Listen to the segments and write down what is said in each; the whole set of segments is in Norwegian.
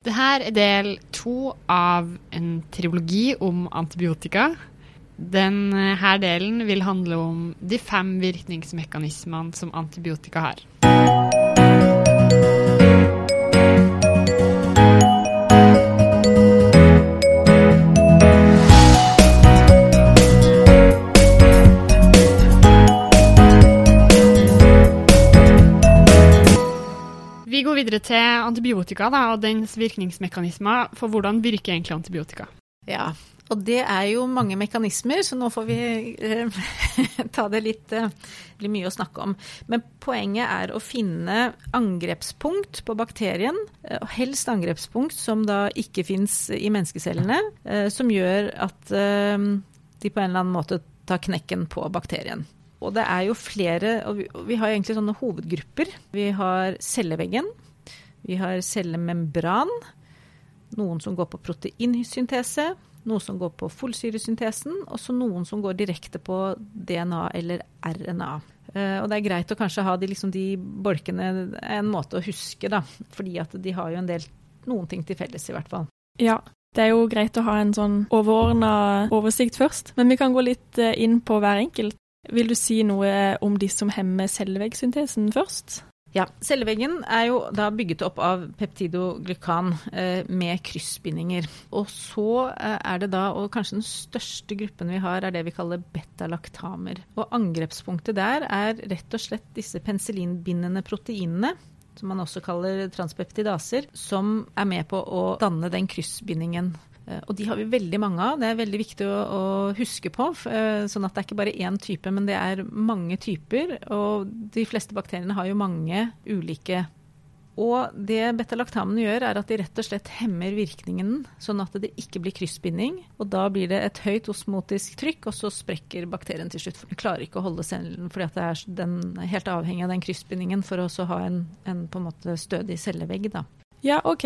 Det her er del to av en triologi om antibiotika. Denne delen vil handle om de fem virkningsmekanismene som antibiotika har. Videre til antibiotika da, og dens virkningsmekanismer. For hvordan virker egentlig antibiotika? Ja, og det er jo mange mekanismer, så nå får vi eh, ta det litt, eh, litt mye å snakke om. Men poenget er å finne angrepspunkt på bakterien, eh, og helst angrepspunkt som da ikke fins i menneskecellene, eh, som gjør at eh, de på en eller annen måte tar knekken på bakterien. Og det er jo flere, og vi, og vi har egentlig sånne hovedgrupper. Vi har celleveggen, vi har cellemembran, noen som går på proteinsyntese, noe som går på fullsyresyntesen. og så noen som går direkte på DNA eller RNA. Eh, og det er greit å kanskje ha de, liksom de bolkene en måte å huske, da. Fordi at de har jo en del noen ting til felles, i hvert fall. Ja, det er jo greit å ha en sånn overordna oversikt først, men vi kan gå litt eh, inn på hver enkelt. Vil du si noe om de som hemmer celleveggsyntesen først? Ja, Celleveggen er jo da bygget opp av peptidoglykan eh, med kryssbindinger. Og så eh, er det da, og kanskje den største gruppen vi har, er det vi kaller betalaktamer. Og angrepspunktet der er rett og slett disse penicillinbindende proteinene. Som man også kaller transpeptidaser, som er med på å danne den kryssbindingen. Eh, Og de har vi veldig mange av. Det er veldig viktig å, å huske på. eh, Sånn at det er ikke bare én type, men det er mange typer. Og de fleste bakteriene har jo mange ulike. Og det betalaktamene gjør, er at de rett og slett hemmer virkningen, sånn at det ikke blir kryssbinding. Og da blir det et høyt osmotisk trykk, og så sprekker bakterien til slutt. For den klarer ikke å holde cellen, fordi det er, den helt avhengig av den kryssbindingen for å ha en, en en stødig cellevegg. da. Ja, OK.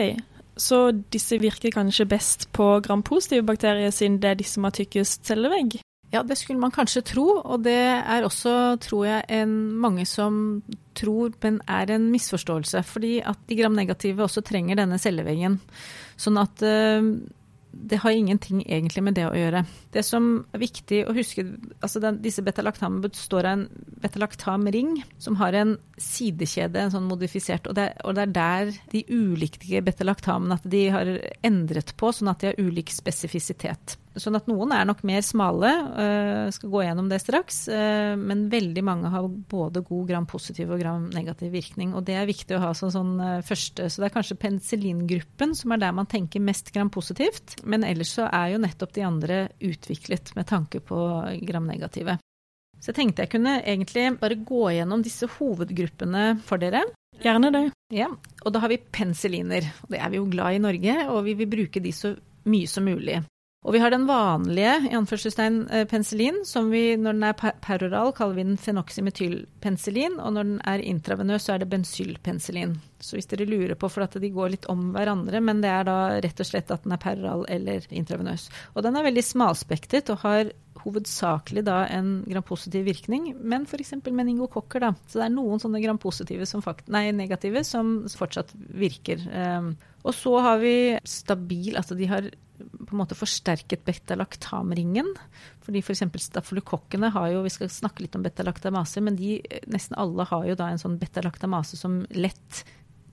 Så disse virker kanskje best på gram-positive bakterier, siden det er de som har tykkest cellevegg? Ja, det skulle man kanskje tro, og det er også, tror jeg, en, mange som tror, men er en misforståelse. Fordi at de gram-negative også trenger denne celleveggen. Sånn at eh, det har ingenting egentlig med det å gjøre. Det som er viktig å huske, altså den, disse betalaktamene består av en betalaktamring som har en sidekjede, en sånn modifisert, og det, og det er der de ulike betalaktamene at de har endret på, sånn at de har ulik spesifisitet. Sånn at noen er nok mer smale, øh, skal gå gjennom det straks, øh, men veldig mange har både god gram-positiv og gram-negativ virkning. Og det er viktig å ha som sånn øh, første, så det er kanskje penicillingruppen som er der man tenker mest gram-positivt. Men ellers så er jo nettopp de andre utviklet med tanke på gram-negative. Så jeg tenkte jeg kunne egentlig bare gå gjennom disse hovedgruppene for dere. Gjerne det. Ja, og da har vi penicilliner. Og det er vi jo glad i i Norge, og vi vil bruke de så mye som mulig. Og vi har den vanlige i anførselstegn eh, penicillin, som vi når den er peroral kaller vi den fenoxymetylpenicillin, og når den er intravenøs så er det bensylpenicillin. Så hvis dere lurer på, for at de går litt om hverandre, men det er da rett og slett at den er peroral eller intravenøs. Og den er veldig smalspektet og har hovedsakelig da en grampositiv virkning, men f.eks. meningokokker, da. Så det er noen sånne grampositive som fakt nei, negative som fortsatt virker. Um, og så har vi stabil, altså de har på en måte forsterket beta-laktamringen. Fordi f.eks. stafylokokkene har jo, vi skal snakke litt om beta-laktamase, men de, nesten alle har jo da en sånn beta-laktamase som lett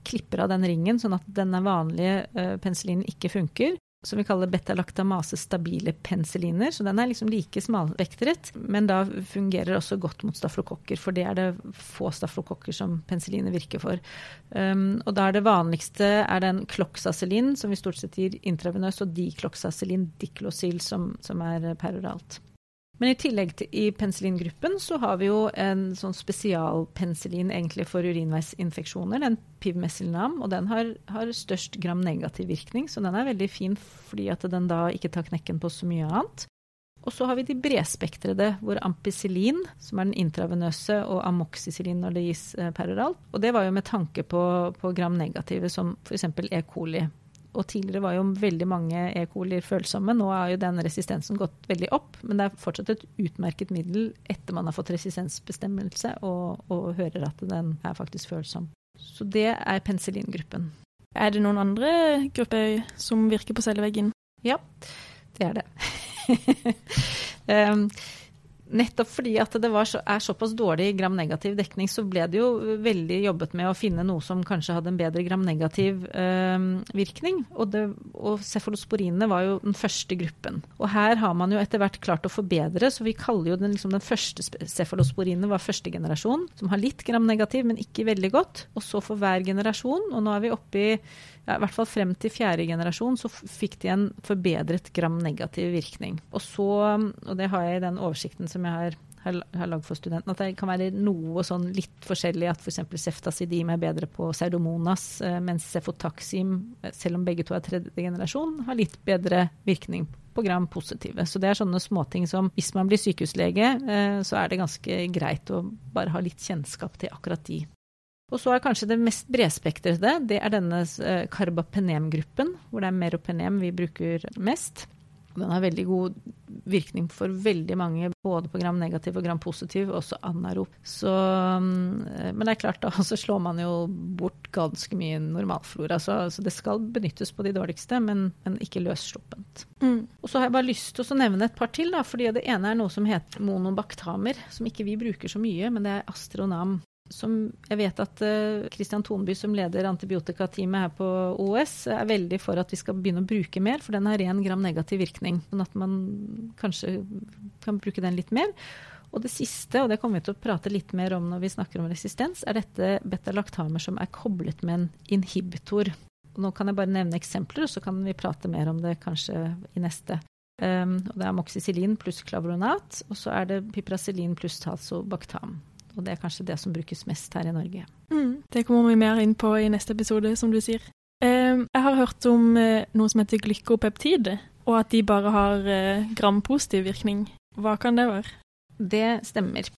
klipper av den ringen, sånn at denne vanlige uh, penicillinen ikke funker. Som vi kaller beta-laktamase stabile penicilliner. Så den er liksom like smalvektret, men da fungerer også godt mot stafylokokker, for det er det få stafylokokker som penicilliner virker for. Um, og da er det vanligste er den kloksacillin, som vi stort sett gir intravenøs, og dikloksacillin diklosil, som, som er peroralt. Men i tillegg til i penicillingruppen så har vi jo en sånn spesialpenicillin egentlig for urinveisinfeksjoner, den pivmesilnam, og den har, har størst gram-negativ virkning, så den er veldig fin fordi at den da ikke tar knekken på så mye annet. Og så har vi de bredspektrede, hvor ampicillin, som er den intravenøse, og amoxicillin når det gis eh, peroralt. Og det var jo med tanke på, på gram-negative, som f.eks. E. coli. Og tidligere var jo veldig mange E. coli følsomme. Nå har jo den resistensen gått veldig opp, men det er fortsatt et utmerket middel etter man har fått resistensbestemmelse og, og hører at den er faktisk følsom. Så det er penicillingruppen. Er det noen andre grupper som virker på celleveggen? Ja, det er det. um, nettopp fordi at det så, er såpass dårlig gram-negativ dekning, så ble det jo veldig jobbet med å finne noe som kanskje hadde en bedre gram-negativ eh, virkning. Og, det, og cefalosporinene var jo den første gruppen. Og her har man jo etter hvert klart å forbedre, så vi kaller jo den, liksom den første cefalosporinene var første generasjon, som har litt gram-negativ, men ikke veldig godt. Og så for hver generasjon, og nå er vi oppe i ja, i hvert fall frem til fjerde generasjon, så fikk de en forbedret gram-negativ virkning. Og så, og det har jeg i den oversikten som jeg har har, lagd for studentene, at det kan være noe sånn litt forskjellig. At f.eks. For Ceftazidim er bedre på pseudomonas, eh, mens cefotaxim, eh, selv om begge to er tredje generasjon, har litt bedre virkning på gram positive. Så det er sånne småting som hvis man blir sykehuslege, eh, så er det ganske greit å bare ha litt kjennskap til akkurat de og så er kanskje det mest bredspektrede, det er denne eh, carbapenem-gruppen, hvor det er meropenem vi bruker mest. Den har veldig god virkning for veldig mange, både på gram negativ og gram positiv, også anarop. Så, mm, men det er klart, da så slår man jo bort ganske mye normalflora. Så, så det skal benyttes på de dårligste, men, men ikke løssluppent. Mm. Og så har jeg bare lyst til å nevne et par til, da, fordi det ene er noe som heter monobaktamer, som ikke vi bruker så mye, men det er astronam som jeg vet at Kristian uh, Tonby, som leder antibiotikateamet her på OS, er veldig for at vi skal begynne å bruke mer, for den har ren gram negativ virkning. Sånn at man kanskje kan bruke den litt mer. Og det siste, og det kommer vi til å prate litt mer om når vi snakker om resistens, er dette betalaktamer som er koblet med en inhibitor. Nå kan jeg bare nevne eksempler, og så kan vi prate mer om det kanskje i neste. Um, og det er moxicillin pluss klavronat, og så er det piprasilin pluss talsobaktam. Og det er kanskje det som brukes mest her i Norge. Mm, det kommer vi mer inn på i neste episode, som du sier. Eh, jeg har hørt om eh, noe som heter glykopeptid, og at de bare har eh, grampositiv virkning. Hva kan det være? Det stemmer.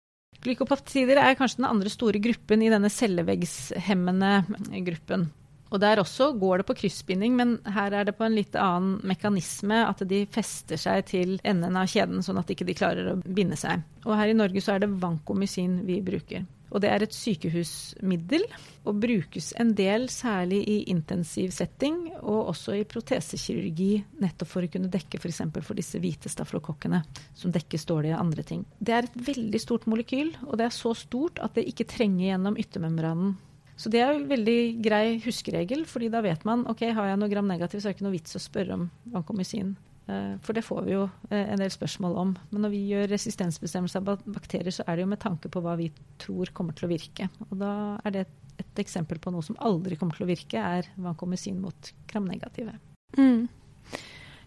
Glykopeptider er kanskje den andre store gruppen i denne celleveggshemmende gruppen. Og der også går det på kryssbinding, men her er det på en litt annen mekanisme. At de fester seg til enden av kjeden, sånn at de ikke klarer å binde seg. Og her i Norge så er det vankomycin vi bruker. Og det er et sykehusmiddel, og brukes en del særlig i intensiv setting, og også i protesekirurgi, nettopp for å kunne dekke f.eks. For, for disse hvite staflokokkene, som dekker stålige andre ting. Det er et veldig stort molekyl, og det er så stort at det ikke trenger gjennom yttermembranen. Så det er en veldig grei huskeregel, fordi da vet man ok, har jeg noe gram negativ, så er det ikke noe vits å spørre om vankomycin. Eh, for det får vi jo eh, en del spørsmål om. Men når vi gjør resistensbestemmelser av bakterier, så er det jo med tanke på hva vi tror kommer til å virke. Og da er det et eksempel på noe som aldri kommer til å virke, er vancomycin mot gramnegative. Mm.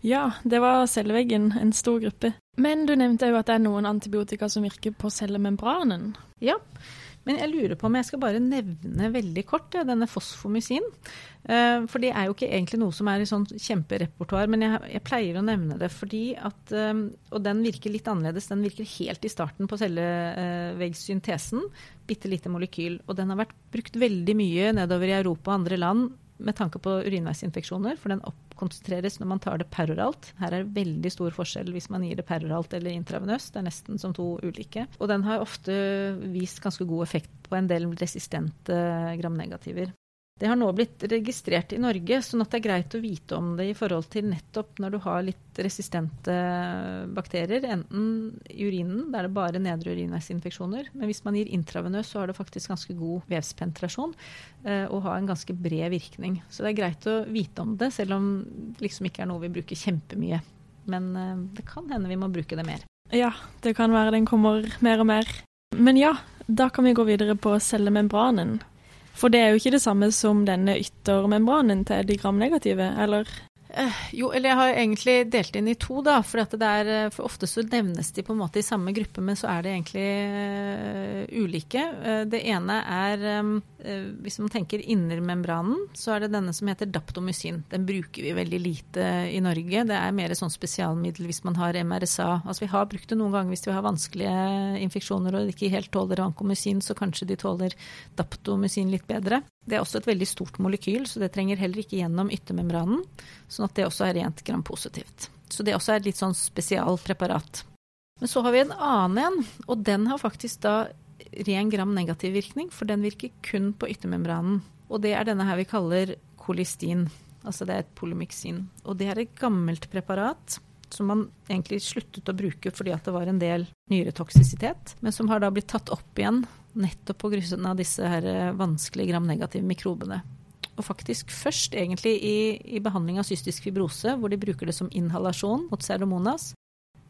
Ja, det var celleveggen, en stor gruppe. Men du nevnte jo at det er noen antibiotika som virker på cellemembranen. Ja, men jeg lurer på om jeg skal bare nevne veldig kort ja, denne fosfomycin. Uh, for det er jo ikke egentlig noe som er i sånn kjemperepertoar, men jeg, jeg, pleier å nevne det fordi at um, Og den virker litt annerledes. Den virker helt i starten på celleveggsyntesen. Uh, Bitte lite molekyl. Og den har vært brukt veldig mye nedover i Europa og andre land med tanke på urinveisinfeksjoner, for den oppkonsentreres når man tar det peroralt. Her er det veldig stor forskjell hvis man gir det peroralt eller intravenøst. Det er nesten som to ulike. Og den har ofte vist ganske god effekt på en del resistente gramnegativer. Det har nå blitt registrert i Norge, sånn at det er greit å vite om det i forhold til nettopp når du har litt resistente bakterier, enten i urinen, der det bare nedre urinveisinfeksjoner. Men hvis man gir intravenøs, så har det faktisk ganske god vevspenetrasjon eh, og har en ganske bred virkning. Så det er greit å vite om det, selv om det liksom ikke er noe vi bruker kjempemye. Men eh, det kan hende vi må bruke det mer. Ja, det kan være den kommer mer og mer. Men ja, da kan vi gå videre på cellemembranen. For det er jo ikke det samme som denne yttermembranen til de gramnegative, eller? Eh, jo, eller jeg har egentlig delt inn i to, da. For, er, eh, for ofte så nevnes de på en måte i samme gruppe, men så er det egentlig uh, ulike. Det ene er uh, Hvis man tenker innermembranen, så er det denne som heter daptomycin. Den bruker vi veldig lite i Norge. Det er mer et sånt spesialmiddel hvis man har MRSA. Altså vi har brukt det noen ganger hvis vi har vanskelige infeksjoner og ikke helt tåler vankomycin, så kanskje de tåler daptomycin litt bedre. Det er også et veldig stort molekyl, så det trenger heller ikke gjennom yttermembranen. Sånn at det også er rent grampositivt. Så det også er et litt sånn spesialpreparat. Men så har vi en annen en, og den har faktisk da ren gram negativ virkning, for den virker kun på yttermembranen. Og det er denne her vi kaller kolistin. Altså det er et polymyksin. Og det er et gammelt preparat som man egentlig sluttet å bruke fordi at det var en del nyretoksisitet, men som har da blitt tatt opp igjen nettopp av disse her vanskelige vanskelige gramnegative mikrobene. Og faktisk først egentlig i, i behandling av cystisk fibrose, hvor de bruker det som inhalasjon mot pseudomonas.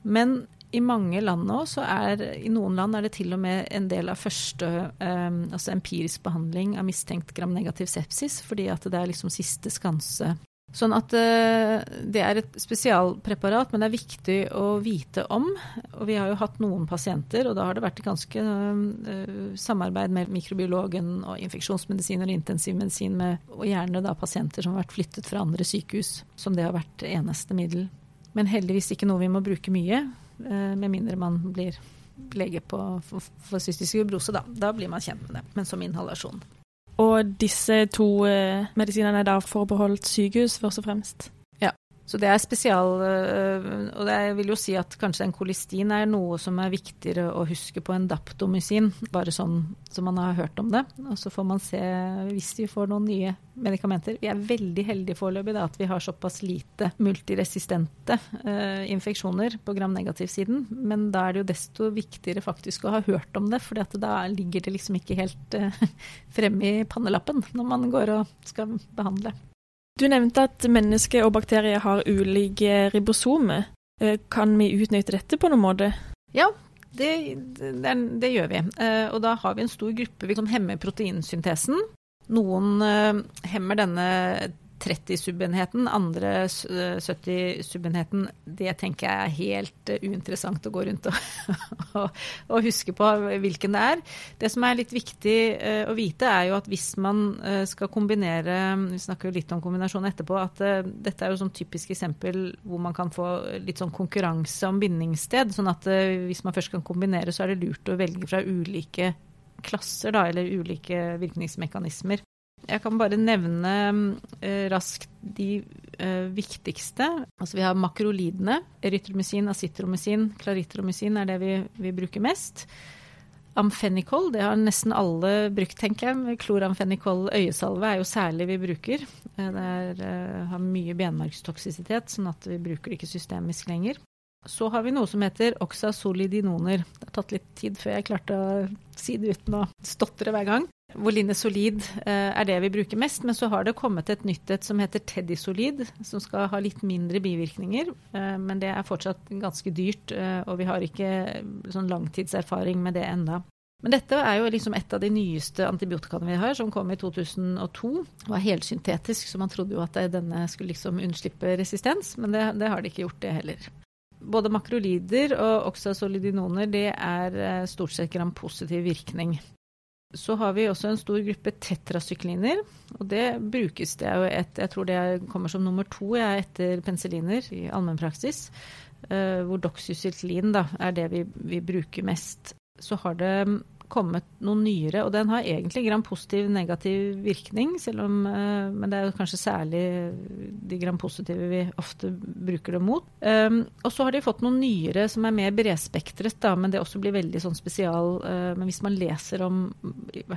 Men i mange land nå, så er i noen land er det til og med en del av første eh, altså empirisk behandling av mistenkt gramnegativ sepsis, fordi at det er liksom siste skanse Sånn at uh, det er et spesialpreparat, men det er viktig å vite om. Og vi har jo hatt noen pasienter, og da har det vært ganske uh, samarbeid med mikrobiologen og infeksjonsmedisiner og intensivmedisin, med, og gjerne da pasienter som har vært flyttet fra andre sykehus, som det har vært eneste middel. Men heldigvis ikke noe vi må bruke mye, uh, med mindre man blir lege på, for, for cystisk fibrose, da. Da blir man kjent med det, men som inhalasjon. Og disse to eh, medisinene er da forbeholdt sykehus, først og fremst? Så det er spesial øh, Og jeg vil jo si at kanskje en kolistin er noe som er viktigere å huske på enn daptomycin, bare sånn som man har hørt om det. Og så får man se hvis vi får noen nye medikamenter. Vi er veldig heldige foreløpig at vi har såpass lite multiresistente uh, infeksjoner på gram-negativ-siden. Men da er det jo desto viktigere faktisk å ha hørt om det, for da ligger det liksom ikke helt uh, fremme i pannelappen når man går og skal behandle. Du nevnte at mennesker og bakterier har ulike ribosomer. Eh, kan vi utnytte dette på noen måte? Ja, det, det, det gjør vi. Eh, og da har vi en stor gruppe som hemmer proteinsyntesen. Noen eh, hemmer denne 30-subenheten, andre 70-subenheten, det tenker jeg er helt uh, uinteressant å gå rundt og, og, og, huske på hvilken det er. Det som er litt viktig uh, å vite, er jo at hvis man skal kombinere Vi snakker jo litt om kombinasjon etterpå, at dette er jo sånn typisk eksempel hvor man kan få litt sånn konkurranse om bindingssted. Sånn at hvis man først kan kombinere, så er det lurt å velge fra ulike klasser, da, eller ulike virkningsmekanismer. Jeg kan bare nevne eh, raskt de eh, viktigste. Altså vi har makrolidene. Erytromycin, acitromycin, klaritromycin er det vi, vi, bruker mest. Amfenicol, det har nesten alle brukt, tenker jeg. Kloramfenicol øyesalve er jo særlig vi bruker. Eh, det er, eh, har mye benmargstoksisitet, sånn at vi bruker det ikke systemisk lenger. Så har vi noe som heter oxasolidinoner. Det har tatt litt tid før jeg klarte å si det uten å stotre hver gang. Voline Solid eh, er det vi bruker mest, men så har det kommet et nytt et som heter Teddy Solid, som skal ha litt mindre bivirkninger. Eh, men det er fortsatt ganske dyrt, eh, og vi har ikke sånn langtidserfaring med det enda. Men dette er jo liksom et av de nyeste antibiotikaene vi har, som kom i 2002. Det var helsyntetisk, så man trodde jo at denne skulle liksom unnslippe resistens, men det, det har de ikke gjort, det heller. Både makrolider og oxasolidinoner det er stort sett gram-positiv virkning. Så har vi også en stor gruppe tetrasykliner. Og det brukes det jo et Jeg tror det kommer som nummer to jeg, etter penicilliner i allmennpraksis. Uh, hvor doxycyklin da, er det vi, vi bruker mest. Så har det kommet noen nyere, og den har egentlig gram-positiv negativ virkning, selv om, uh, men det er kanskje særlig de gram-positive vi ofte bruker det mot. Um, og så har de fått noen nyere som er mer bredspektret, da, men det også blir veldig sånn spesial. Uh, men hvis man leser om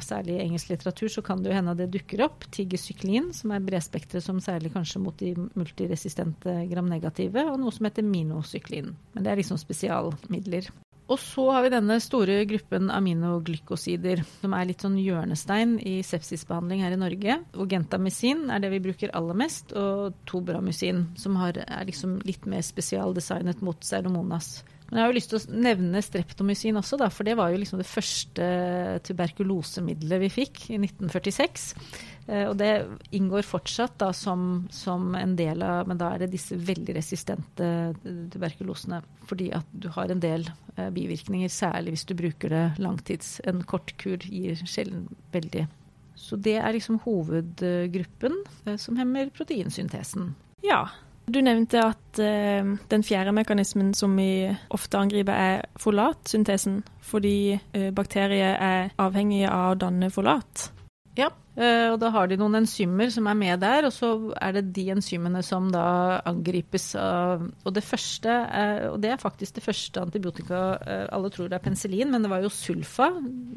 særlig engelsk litteratur, så kan det jo hende det dukker opp. Tigersyklin, som er bredspektret som særlig kanskje mot de multiresistente gram-negative, og noe som heter minocyklin. Men det er liksom spesialmidler. Og så har vi denne store gruppen aminoglykosider, som er litt sånn hjørnestein i sepsisbehandling her i Norge. Og gentamycin er det vi bruker aller mest, og tobramycin, som har, er liksom litt mer spesialdesignet mot seromonas. Men jeg har jo lyst til å nevne streptomycin også, da, for det var jo liksom det første tuberkulosemiddelet vi fikk i 1946. Eh, og det inngår fortsatt da som, som, en del av Men da er det disse veldig resistente tuberkulosene. Fordi at du har en del eh, bivirkninger, særlig hvis du bruker det langtids. En kort kur gir sjelden veldig. Så det er liksom hovedgruppen eh, som hemmer proteinsyntesen. Ja, du nevnte at uh, den fjerde mekanismen som vi ofte angriper, er folatsyntesen, fordi uh, bakterier er avhengige av å danne folat. Ja, eh, og da har de noen enzymer som er med der, og så er det de enzymene som da angripes av Og det første, er, og det er faktisk det første antibiotika eh, Alle tror det er penicillin, men det var jo sulfa.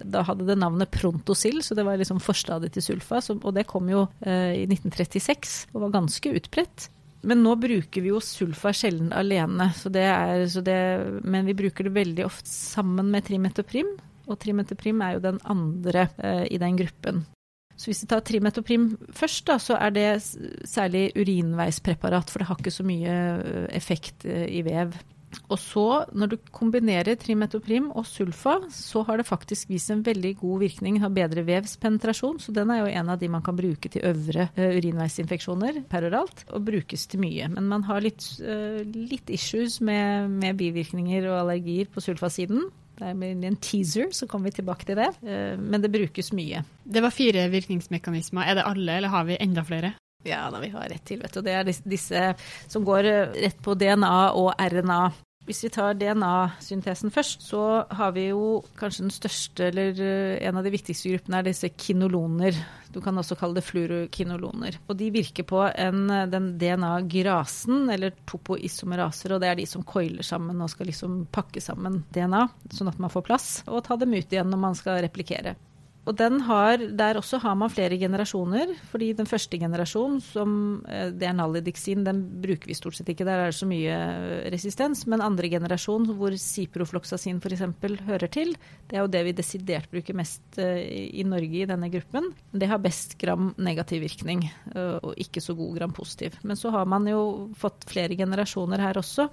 Da hadde det navnet Prontosil, så det var liksom forstadiet til sulfa. og det kom jo eh, i 1936 og var ganske utbredt. Men nå bruker vi jo sulfa sjelden alene, så det er, så det, men vi bruker det veldig ofte sammen med trimetoprim. Og trimetoprim er jo den andre eh, i den gruppen. Så hvis vi tar trimetoprim først, da, så er det særlig urinveispreparat, for det har ikke så mye øh, effekt øh, i vev. Og så, når du kombinerer trimetoprim og sulfa, så har det faktisk vist en veldig god virkning. Har bedre vevspenetrasjon, så den er jo en av de man kan bruke til øvre øh, urinveisinfeksjoner peroralt, og brukes til mye. Men man har litt, litt issues med, med bivirkninger og allergier på sulfasiden. Det er en teaser, så kommer vi tilbake til det. Eh, men det brukes mye. Det var fire virkningsmekanismer. Er det alle, eller har vi enda flere? Ja, da vi har rett til, vet du. Det er disse som går eh, rett på DNA og RNA. Hvis vi tar DNA-syntesen først, så har vi jo kanskje den største, eller eh, en av de viktigste gruppene, er disse kinoloner. Du kan også kalle det fluorokinoloner. Og de virker på en, den DNA-grasen, eller topoisomeraser, og det er de som coiler sammen og skal liksom pakke sammen DNA, sånn at man får plass, og ta dem ut igjen når man skal replikere. Og har, Der også har man flere generasjoner. fordi Den første generasjonen, som eh, det er nalidixin, den bruker vi stort sett ikke. Der er det så mye eh, resistens. Men andre generasjon, hvor ciprofloxacin f.eks. hører til, det er jo det vi desidert bruker mest eh, i Norge i denne gruppen. Det har best gram negativ virkning, og ikke så god gram positiv. Men så har man jo fått flere generasjoner her også.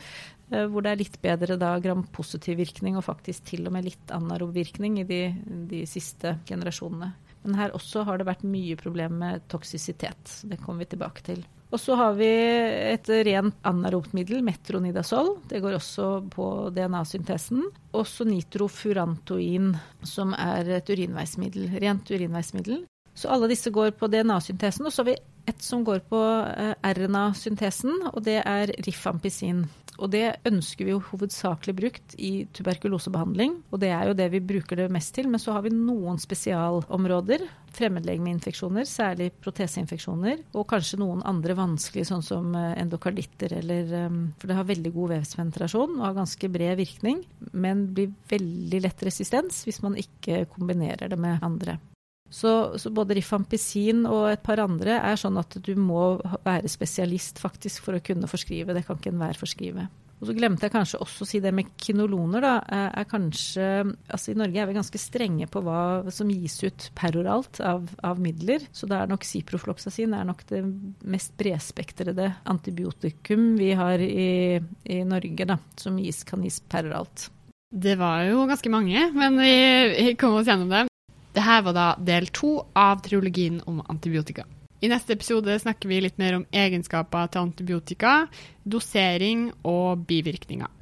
Eh, hvor det er litt bedre da gram-positiv virkning, og faktisk til og med litt anarob virkning i de, de, siste generasjonene. Men her også har det vært mye problem med toksisitet. Det kommer vi tilbake til. Og så har vi et rent anaropt middel, metronidazol. Det går også på DNA-syntesen. Også nitrofurantoin, som er et urinveismiddel. Rent urinveismiddel. Så alle disse går på DNA-syntesen. Og så har vi et som går på eh, RNA-syntesen, og det er rifampicin. Og det ønsker vi jo hovedsakelig brukt i tuberkulosebehandling, og det er jo det vi bruker det mest til. Men så har vi noen spesialområder. Fremmedlegemeinfeksjoner, særlig proteseinfeksjoner, og kanskje noen andre vanskelige, sånn som eh, endokarditter eller eh, For det har veldig god vevspenetrasjon og har ganske bred virkning, men blir veldig lett resistens hvis man ikke kombinerer det med andre. Så, så, både rifampicin og et par andre er sånn at du må være spesialist faktisk for å kunne forskrive. Det kan ikke enhver forskrive. Og så glemte jeg kanskje også å si det med kinoloner. da, er kanskje, altså I Norge er vi ganske strenge på hva som gis ut peroralt av, av midler. Så det er nok ciprofloxacin er nok det mest bredspektrede antibiotikum vi har i, i Norge, da, som gis, kan gis peroralt. Det var jo ganske mange, men vi, vi kom oss gjennom det. Dette var da del to av triologien om antibiotika. I neste episode snakker vi litt mer om egenskaper til antibiotika, dosering og bivirkninger.